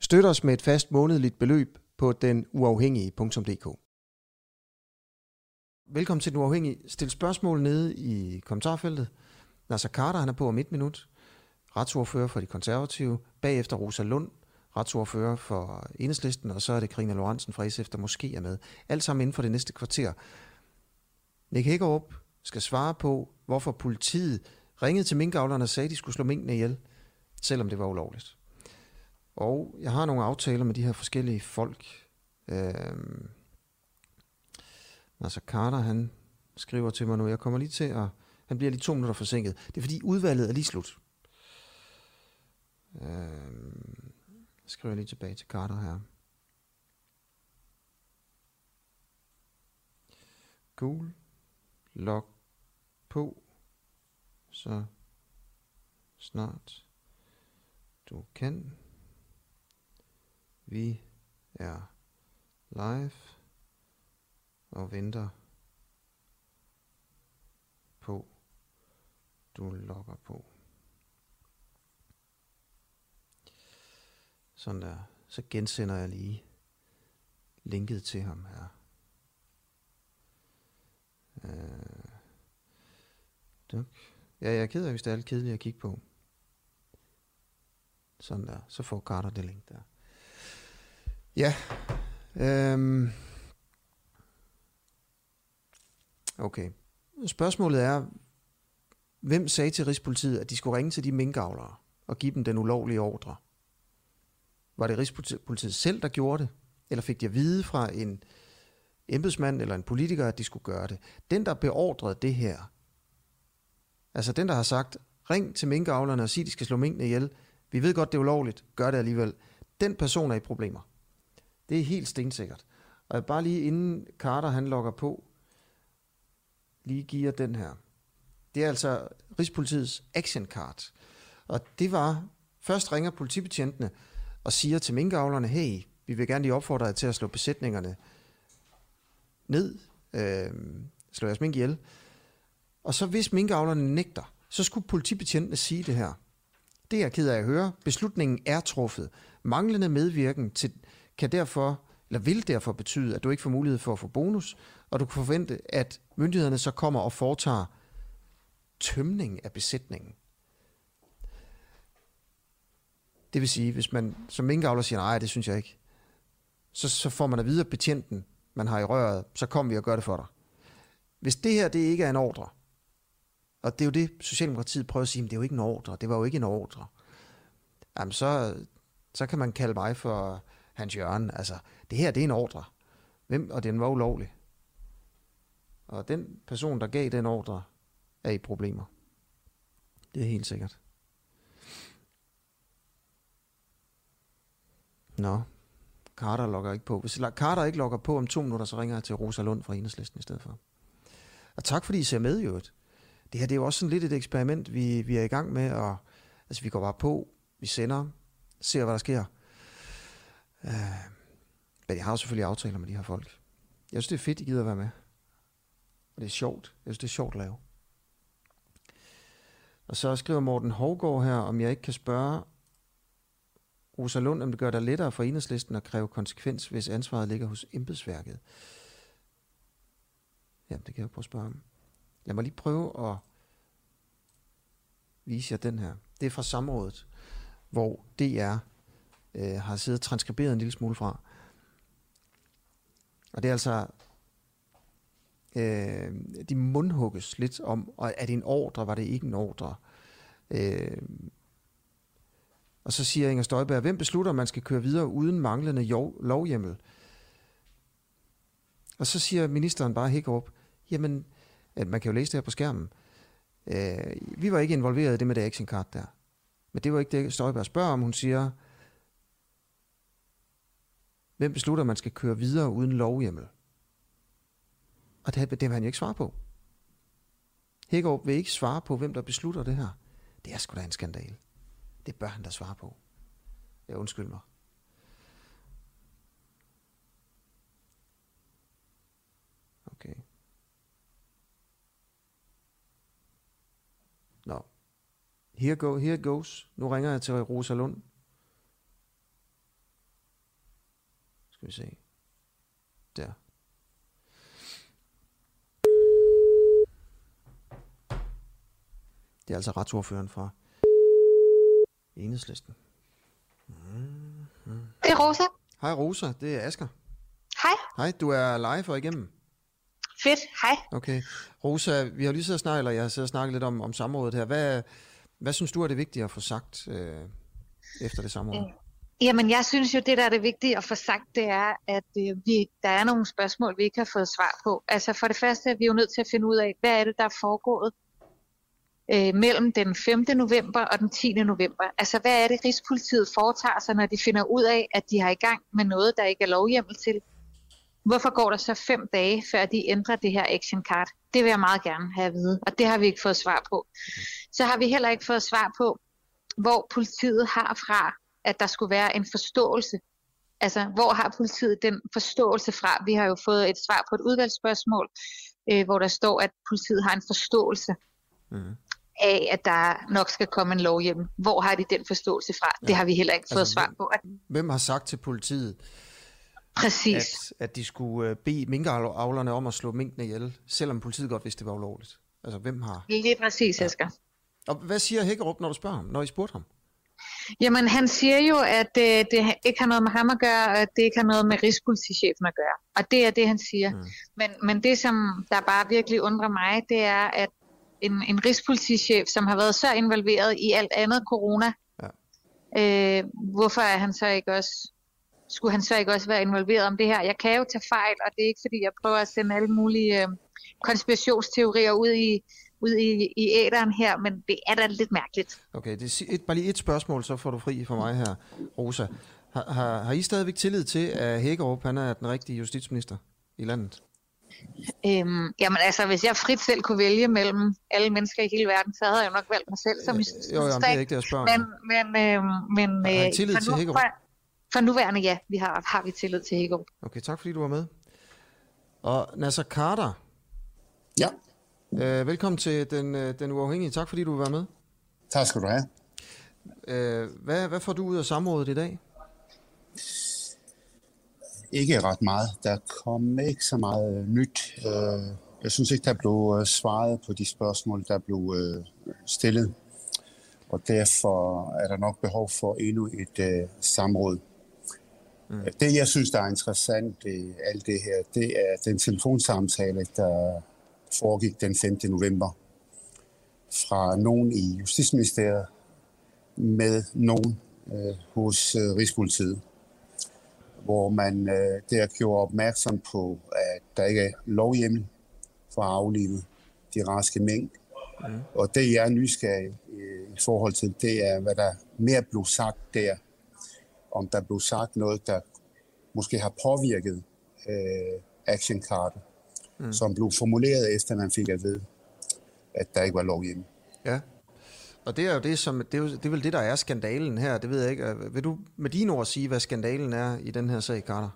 Støt os med et fast månedligt beløb på den uafhængige.dk. Velkommen til Den Uafhængige. Stil spørgsmål nede i kommentarfeltet. Nasser Carter, han er på om et minut. Retsordfører for de konservative. Bagefter Rosa Lund, retsordfører for Enhedslisten. Og så er det Karina Lorentzen fra SF, der måske er med. Alt sammen inden for det næste kvarter. Nick Hækkerup skal svare på, hvorfor politiet ringede til minkavlerne og sagde, at de skulle slå minkene ihjel, selvom det var ulovligt. Og jeg har nogle aftaler med de her forskellige folk. Øhm, altså Carter, han skriver til mig nu, jeg kommer lige til at... Han bliver lige to minutter forsinket. Det er fordi udvalget er lige slut. Øhm, jeg skriver lige tilbage til Carter her. Gul. Log på. Så snart du kan. Vi er live og venter på, du logger på. Sådan der. Så gensender jeg lige linket til ham her. Øh, duk. Ja, jeg er ked af, hvis det er alt kedeligt at kigge på. Sådan der. Så får Carter det link der. Ja. Øhm. Okay. Spørgsmålet er, hvem sagde til Rigspolitiet, at de skulle ringe til de minkavlere og give dem den ulovlige ordre? Var det Rigspolitiet selv, der gjorde det? Eller fik de at vide fra en embedsmand eller en politiker, at de skulle gøre det? Den, der beordrede det her, altså den, der har sagt, ring til minkavlerne og sig, at de skal slå minkene ihjel, vi ved godt, det er ulovligt, gør det alligevel. Den person er i problemer. Det er helt stensikkert. Og bare lige inden Carter han logger på, lige giver den her. Det er altså Rigspolitiets action card. Og det var, først ringer politibetjentene og siger til minkavlerne, hey, vi vil gerne lige opfordre jer til at slå besætningerne ned, øh, slå jeres mink ihjel. Og så hvis minkavlerne nægter, så skulle politibetjentene sige det her. Det er jeg ked af at høre. Beslutningen er truffet. Manglende medvirken til, kan derfor, eller vil derfor betyde, at du ikke får mulighed for at få bonus, og du kan forvente, at myndighederne så kommer og foretager tømning af besætningen. Det vil sige, hvis man som minkavler siger, nej, det synes jeg ikke, så, så får man at vide af betjenten, man har i røret, så kommer vi og gør det for dig. Hvis det her det ikke er en ordre, og det er jo det, Socialdemokratiet prøver at sige, men det er jo ikke en ordre, det var jo ikke en ordre. Jamen så, så kan man kalde mig for Hans Jørgen. Altså, det her, det er en ordre. Hvem, og den var ulovlig. Og den person, der gav den ordre, er i problemer. Det er helt sikkert. Nå, Carter logger ikke på. Hvis Carter ikke logger på om to minutter, så ringer jeg til Rosa Lund fra Enhedslisten i stedet for. Og tak fordi I ser med, jo. Det her det er jo også sådan lidt et eksperiment, vi, vi er i gang med. Og, altså, vi går bare på, vi sender, ser, hvad der sker. Øh, men jeg har jo selvfølgelig aftaler med de her folk. Jeg synes, det er fedt, I gider at være med. Og det er sjovt. Jeg synes, det er sjovt at lave. Og så skriver Morten Hovgaard her, om jeg ikke kan spørge Rosa Lund, om det gør dig lettere for enhedslisten at kræve konsekvens, hvis ansvaret ligger hos embedsværket. Jamen, det kan jeg prøve at spørge om. Lad mig lige prøve at vise jer den her. Det er fra samrådet, hvor DR øh, har siddet og transkriberet en lille smule fra. Og det er altså, øh, de mundhugges lidt om, og er det en ordre, var det ikke en ordre? Øh, og så siger Inger Støjberg, hvem beslutter, man skal køre videre uden manglende lovhjemmel? Og så siger ministeren bare Hækkerup, jamen, at man kan jo læse det her på skærmen. Øh, vi var ikke involveret i det med det action card der. Men det var ikke det, Støjberg spørger om. Hun siger, Hvem beslutter, at man skal køre videre uden lovhjemmel? Og det, det vil han jo ikke svare på. Hækkerup vil ikke svare på, hvem der beslutter det her. Det er sgu da en skandal. Det bør han da svare på. Jeg undskyld mig. Okay. Nå. Here, go, here goes. Nu ringer jeg til Rosa Lund. Vi se. Der. Det er altså retsordføreren fra Enhedslisten. Mm-hmm. Det er Rosa. Hej Rosa, det er Asker. Hej. Hej, du er live for igennem. Fedt, hej. Okay. Rosa, vi har lige siddet og snakket, eller jeg har siddet og snakket lidt om, om samrådet her. Hvad, hvad synes du er det vigtige at få sagt øh, efter det samråd? Øh. Jamen, jeg synes jo, det der er det vigtige at få sagt, det er, at øh, vi, der er nogle spørgsmål, vi ikke har fået svar på. Altså for det første er vi jo nødt til at finde ud af, hvad er det, der er foregået øh, mellem den 5. november og den 10. november. Altså hvad er det, Rigspolitiet foretager sig, når de finder ud af, at de har i gang med noget, der ikke er lovhjemmel til? Hvorfor går der så fem dage, før de ændrer det her action card? Det vil jeg meget gerne have at vide, og det har vi ikke fået svar på. Så har vi heller ikke fået svar på, hvor politiet har fra, at der skulle være en forståelse. Altså, hvor har politiet den forståelse fra? Vi har jo fået et svar på et udvalgsspørgsmål, øh, hvor der står, at politiet har en forståelse. Mm af, at der nok skal komme en lov hjem. Hvor har de den forståelse fra? Ja. Det har vi heller ikke fået altså, svar på. Hvem har sagt til politiet, Præcis. At, at de skulle øh, bede minkavlerne om at slå minkene ihjel, selvom politiet godt vidste, det var ulovligt? Altså, hvem har... Lige præcis, ja. Asger. Og hvad siger Hækkerup, når du spørger ham, når I spurgte ham? Jamen, han siger jo, at øh, det ikke har noget med ham at gøre, og at det ikke har noget med rigspolitichefen at gøre. Og det er det, han siger. Mm. Men, men det, som der bare virkelig undrer mig, det er, at en, en rigspolitichef, som har været så involveret i alt andet corona. Ja. Øh, hvorfor er han så ikke også skulle han så ikke også være involveret om det her? Jeg kan jo tage fejl, og det er ikke fordi, jeg prøver at sende alle mulige øh, konspirationsteorier ud i, ud i, i æderen her, men det er da lidt mærkeligt. Okay, det er et, bare lige et spørgsmål, så får du fri for mig her, Rosa. Har, har, har I stadigvæk tillid til, at Hækkerup han er den rigtige justitsminister i landet? Øhm, jamen altså, hvis jeg frit selv kunne vælge mellem alle mennesker i hele verden, så havde jeg nok valgt mig selv som øh, Jo, jo, det er ikke det, jeg spørger Men, men, øhm, men har I øh, tillid til Hækkerup? For, for nuværende, ja, vi har, har vi tillid til Hækkerup. Okay, tak fordi du var med. Og Nasser Carter. Ja. Øh, velkommen til den, øh, den uafhængige. Tak fordi du vil være med. Tak skal du have. Øh, hvad, hvad får du ud af samrådet i dag? Ikke ret meget. Der kom ikke så meget nyt. Øh, jeg synes ikke, der blev øh, svaret på de spørgsmål, der blev øh, stillet. Og derfor er der nok behov for endnu et samråd. Mm. Det, jeg synes, der er interessant i alt det her, det er den telefonsamtale, der foregik den 5. november fra nogen i Justitsministeriet med nogen øh, hos øh, Rigspolitiet hvor man øh, der gjorde opmærksom på, at der ikke er lovhjemmel for at aflive de raske mængd. Mm. Og det, jeg er nysgerrig øh, i forhold til, det er, hvad der mere blev sagt der. Om der blev sagt noget, der måske har påvirket øh, actionkartet, mm. som blev formuleret efter, man fik at vide, at der ikke var lovhjemmel. Ja. Og det er jo det, som, det er, jo, det er vel det, der er skandalen her. Det ved jeg ikke. Vil du med dine ord sige, hvad skandalen er i den her sag, Carter?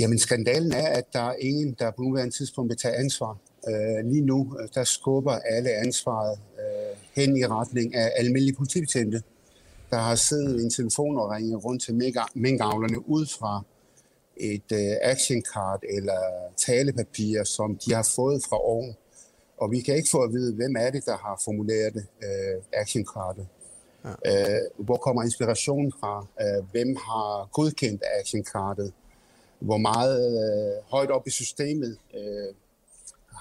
Jamen, skandalen er, at der er ingen, der på nuværende tidspunkt vil tage ansvar. Uh, lige nu, øh, der skubber alle ansvaret uh, hen i retning af almindelige politibetjente, der har siddet i en telefon og ringet rundt til minkavlerne ud fra et uh, action card eller talepapir, som de har fået fra oven og vi kan ikke få at vide, hvem er det, der har formuleret uh, actionkartet. Ja. Uh, hvor kommer inspirationen fra? Uh, hvem har godkendt actionkartet? Hvor meget uh, højt op i systemet uh,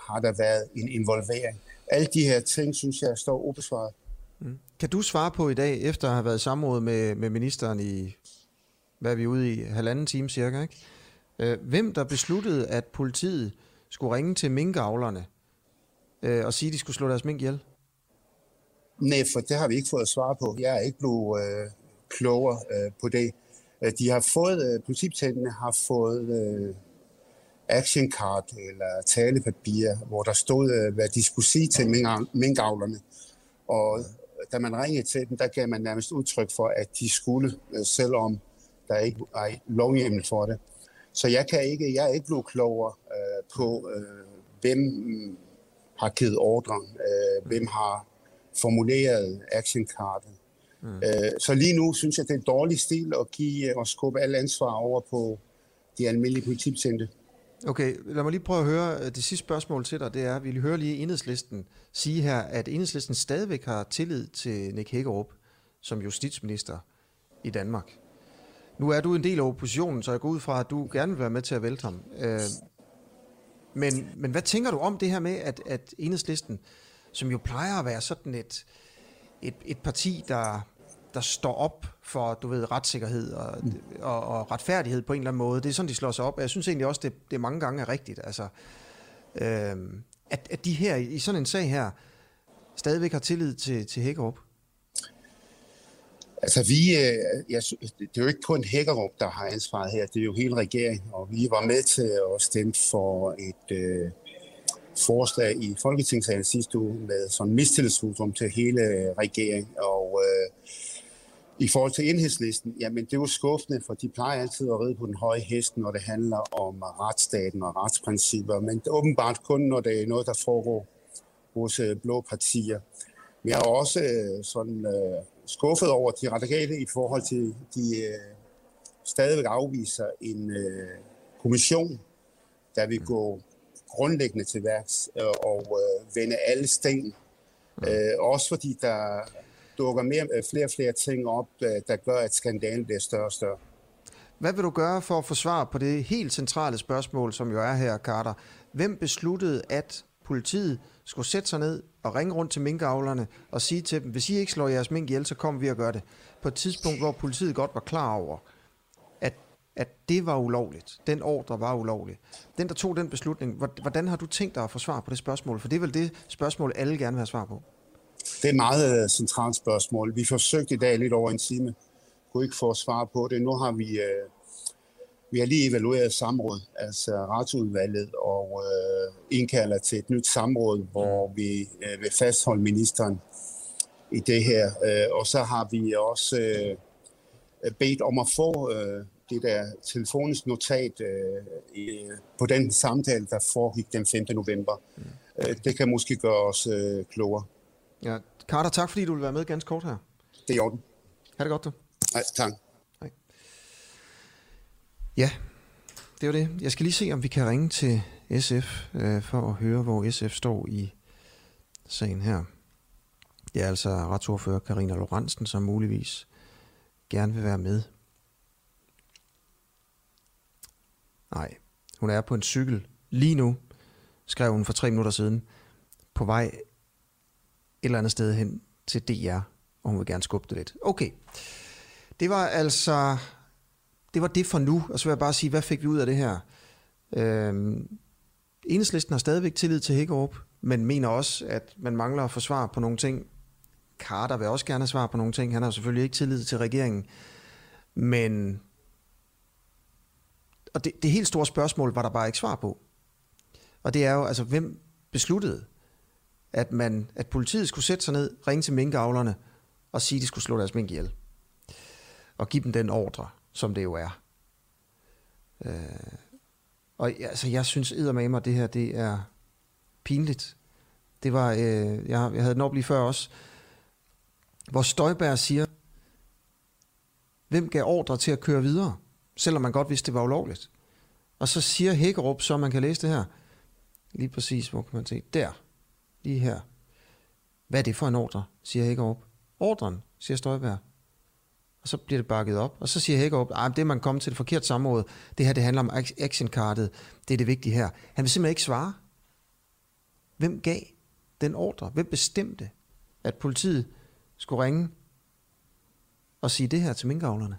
har der været en involvering? Alle de her ting, synes jeg, står ubesvaret. Mm. Kan du svare på i dag, efter at have været i samråd med, med ministeren i, hvad er vi ude i, halvanden time cirka, ikke? Øh, hvem der besluttede, at politiet skulle ringe til minkavlerne øh, og sige, at de skulle slå deres mink ihjel? Nej, for det har vi ikke fået svar på. Jeg er ikke blevet øh, klogere øh, på det. Øh, de har fået, øh, politibetjentene har fået øh, action card eller talepapir, hvor der stod, øh, hvad de skulle sige til minkavlerne. Og da man ringede til dem, der gav man nærmest udtryk for, at de skulle, øh, selvom der ikke er lovhjemmel for det. Så jeg kan ikke, jeg er ikke blevet klogere øh, på, øh, hvem mm, har givet ordre, øh, hvem har formuleret actionkartet. Mm. Øh, så lige nu synes jeg, det er en dårlig stil at give og skubbe alle ansvar over på de almindelige politibetjente. Okay, lad mig lige prøve at høre øh, det sidste spørgsmål til dig. Det er, vi vil høre lige enhedslisten sige her, at enhedslisten stadigvæk har tillid til Nick Hækkerup som justitsminister i Danmark. Nu er du en del af oppositionen, så jeg går ud fra, at du gerne vil være med til at vælte ham. Øh, men, men hvad tænker du om det her med, at, at enhedslisten, som jo plejer at være sådan et, et, et parti, der, der står op for, du ved, retssikkerhed og, mm. og, og retfærdighed på en eller anden måde. Det er sådan, de slår sig op. Jeg synes egentlig også, det, det mange gange er rigtigt. Altså, øh, at, at de her, i sådan en sag her, stadigvæk har tillid til, til Hækkerup. Altså vi, øh, jeg, det er jo ikke kun Hækkerup, der har ansvaret her, det er jo hele regeringen, og vi var med til at stemme for et øh, forslag i Folketingssalen sidste uge med sådan mistillidsvotum til hele øh, regeringen, og øh, i forhold til enhedslisten, jamen det er jo skuffende, for de plejer altid at ride på den høje hest, når det handler om retsstaten og retsprincipper, men det er åbenbart kun, når det er noget, der foregår hos øh, blå partier. Men jeg er også øh, sådan øh, skuffet over de radikale i forhold til, de øh, stadigvæk afviser en øh, kommission, der vil gå grundlæggende til værks øh, og øh, vende alle sten. Øh, også fordi der dukker mere, øh, flere og flere ting op, øh, der gør, at skandalen bliver større og større. Hvad vil du gøre for at få svar på det helt centrale spørgsmål, som jo er her, Carter? Hvem besluttede, at politiet skulle sætte sig ned og ringe rundt til minkavlerne og sige til dem, hvis I ikke slår jeres mink ihjel, så kommer vi og gør det. På et tidspunkt, hvor politiet godt var klar over, at, at det var ulovligt. Den ordre var ulovlig. Den, der tog den beslutning, hvordan har du tænkt dig at få svar på det spørgsmål? For det er vel det spørgsmål, alle gerne vil have svar på. Det er et meget øh, centralt spørgsmål. Vi forsøgte i dag lidt over en time. Kunne ikke få svar på det. Nu har vi, øh, vi har lige evalueret samråd, altså retsudvalget, og øh, indkalder til et nyt samråd, hvor mm. vi øh, vil fastholde ministeren i det her. Øh, og så har vi også øh, bedt om at få øh, det der telefonisk notat øh, i, på den samtale, der foregik den 5. november. Mm. Øh, det kan måske gøre os øh, klogere. Ja. Carter, tak fordi du vil være med ganske kort her. Det er i orden. Ha' det godt, du. Nej, tak. Nej. Ja, det var det. Jeg skal lige se, om vi kan ringe til SF øh, for at høre, hvor SF står i sagen her. Det er altså retsordfører Karina Lorentzen, som muligvis gerne vil være med. Nej, hun er på en cykel lige nu, skrev hun for tre minutter siden, på vej et eller andet sted hen til DR, og hun vil gerne skubbe det lidt. Okay, det var altså, det var det for nu, og så vil jeg bare sige, hvad fik vi ud af det her? Øhm, Enhedslisten har stadigvæk tillid til Hækkerup, men mener også, at man mangler at få svar på nogle ting. Carter vil også gerne have svar på nogle ting. Han har selvfølgelig ikke tillid til regeringen. Men og det, det helt store spørgsmål var der bare ikke svar på. Og det er jo, altså, hvem besluttede, at, man, at politiet skulle sætte sig ned, ringe til minkavlerne og sige, at de skulle slå deres mink ihjel. Og give dem den ordre, som det jo er. Øh, og altså, jeg synes eddermame, at det her det er pinligt. Det var, øh, jeg, jeg havde den op lige før også, hvor Støjberg siger, hvem gav ordre til at køre videre, selvom man godt vidste, det var ulovligt. Og så siger Hækkerup, så man kan læse det her, lige præcis, hvor kan man se, der, lige her. Hvad er det for en ordre, siger Hækkerup. Ordren, siger Støjberg. Og så bliver det bakket op. Og så siger Hækkerup, ah, at det er man kommet til det forkerte samråd. Det her, det handler om actionkartet. Det er det vigtige her. Han vil simpelthen ikke svare. Hvem gav den ordre? Hvem bestemte, at politiet skulle ringe og sige det her til minkavlerne?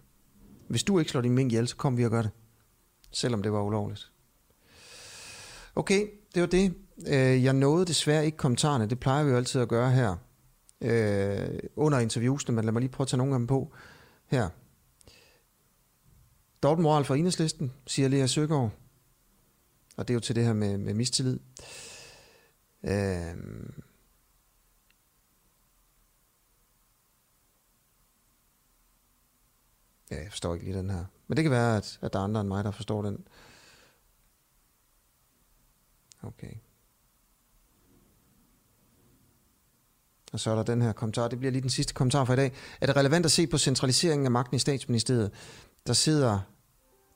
Hvis du ikke slår din mink ihjel, så kom vi og gør det. Selvom det var ulovligt. Okay, det var det. Øh, jeg nåede desværre ikke kommentarerne. Det plejer vi jo altid at gøre her øh, under interviewsene, men lad mig lige prøve at tage nogle af dem på her. Dobbeltmoral for enhedslisten, siger Lea Søgaard. Og det er jo til det her med, med mistillid. Øhm. Ja, jeg forstår ikke lige den her. Men det kan være, at, at der er andre end mig, der forstår den. Okay. Og så er der den her kommentar. Det bliver lige den sidste kommentar for i dag. Er det relevant at se på centraliseringen af magten i statsministeriet? Der sidder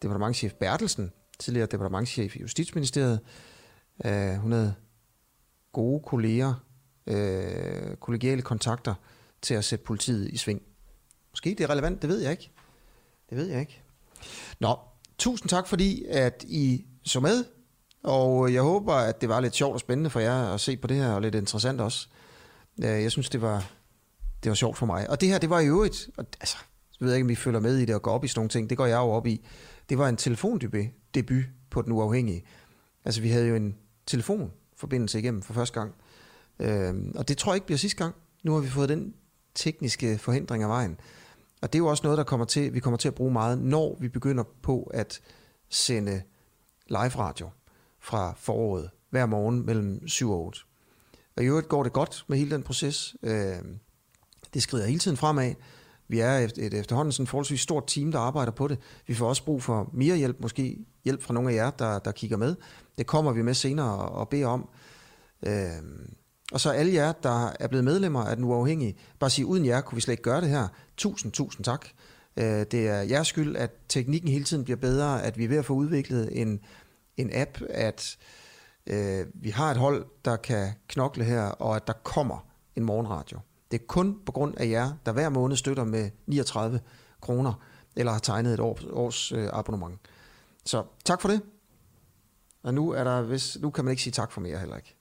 departementchef Bertelsen, tidligere departementchef i Justitsministeriet. Uh, hun havde gode kolleger, uh, kollegiale kontakter til at sætte politiet i sving. Måske det er relevant, det ved jeg ikke. Det ved jeg ikke. Nå, tusind tak fordi, at I så med. Og jeg håber, at det var lidt sjovt og spændende for jer at se på det her, og lidt interessant også. Øh, jeg synes, det var, det var sjovt for mig. Og det her, det var i øvrigt, og, altså, jeg ved ikke, om I følger med i det og går op i sådan nogle ting. Det går jeg jo op i. Det var en telefondebut debut på den uafhængige. Altså, vi havde jo en telefonforbindelse igennem for første gang. Øhm, og det tror jeg ikke bliver sidste gang. Nu har vi fået den tekniske forhindring af vejen. Og det er jo også noget, der kommer til, vi kommer til at bruge meget, når vi begynder på at sende live radio fra foråret hver morgen mellem 7 og 8. Og i øvrigt går det godt med hele den proces. Øh, det skrider hele tiden fremad. Vi er et efterhånden sådan forholdsvis stort team, der arbejder på det. Vi får også brug for mere hjælp, måske hjælp fra nogle af jer, der, der kigger med. Det kommer vi med senere og beder om. Øh, og så alle jer, der er blevet medlemmer af den uafhængige, bare sige, uden jer kunne vi slet ikke gøre det her. Tusind, tusind tak. Øh, det er jeres skyld, at teknikken hele tiden bliver bedre, at vi er ved at få udviklet en, en app, at øh, Øh, vi har et hold, der kan knokle her, og at der kommer en morgenradio. Det er kun på grund af jer, der hver måned støtter med 39 kroner, eller har tegnet et års, års øh, abonnement. Så tak for det. Og nu, er der, hvis, nu kan man ikke sige tak for mere heller ikke.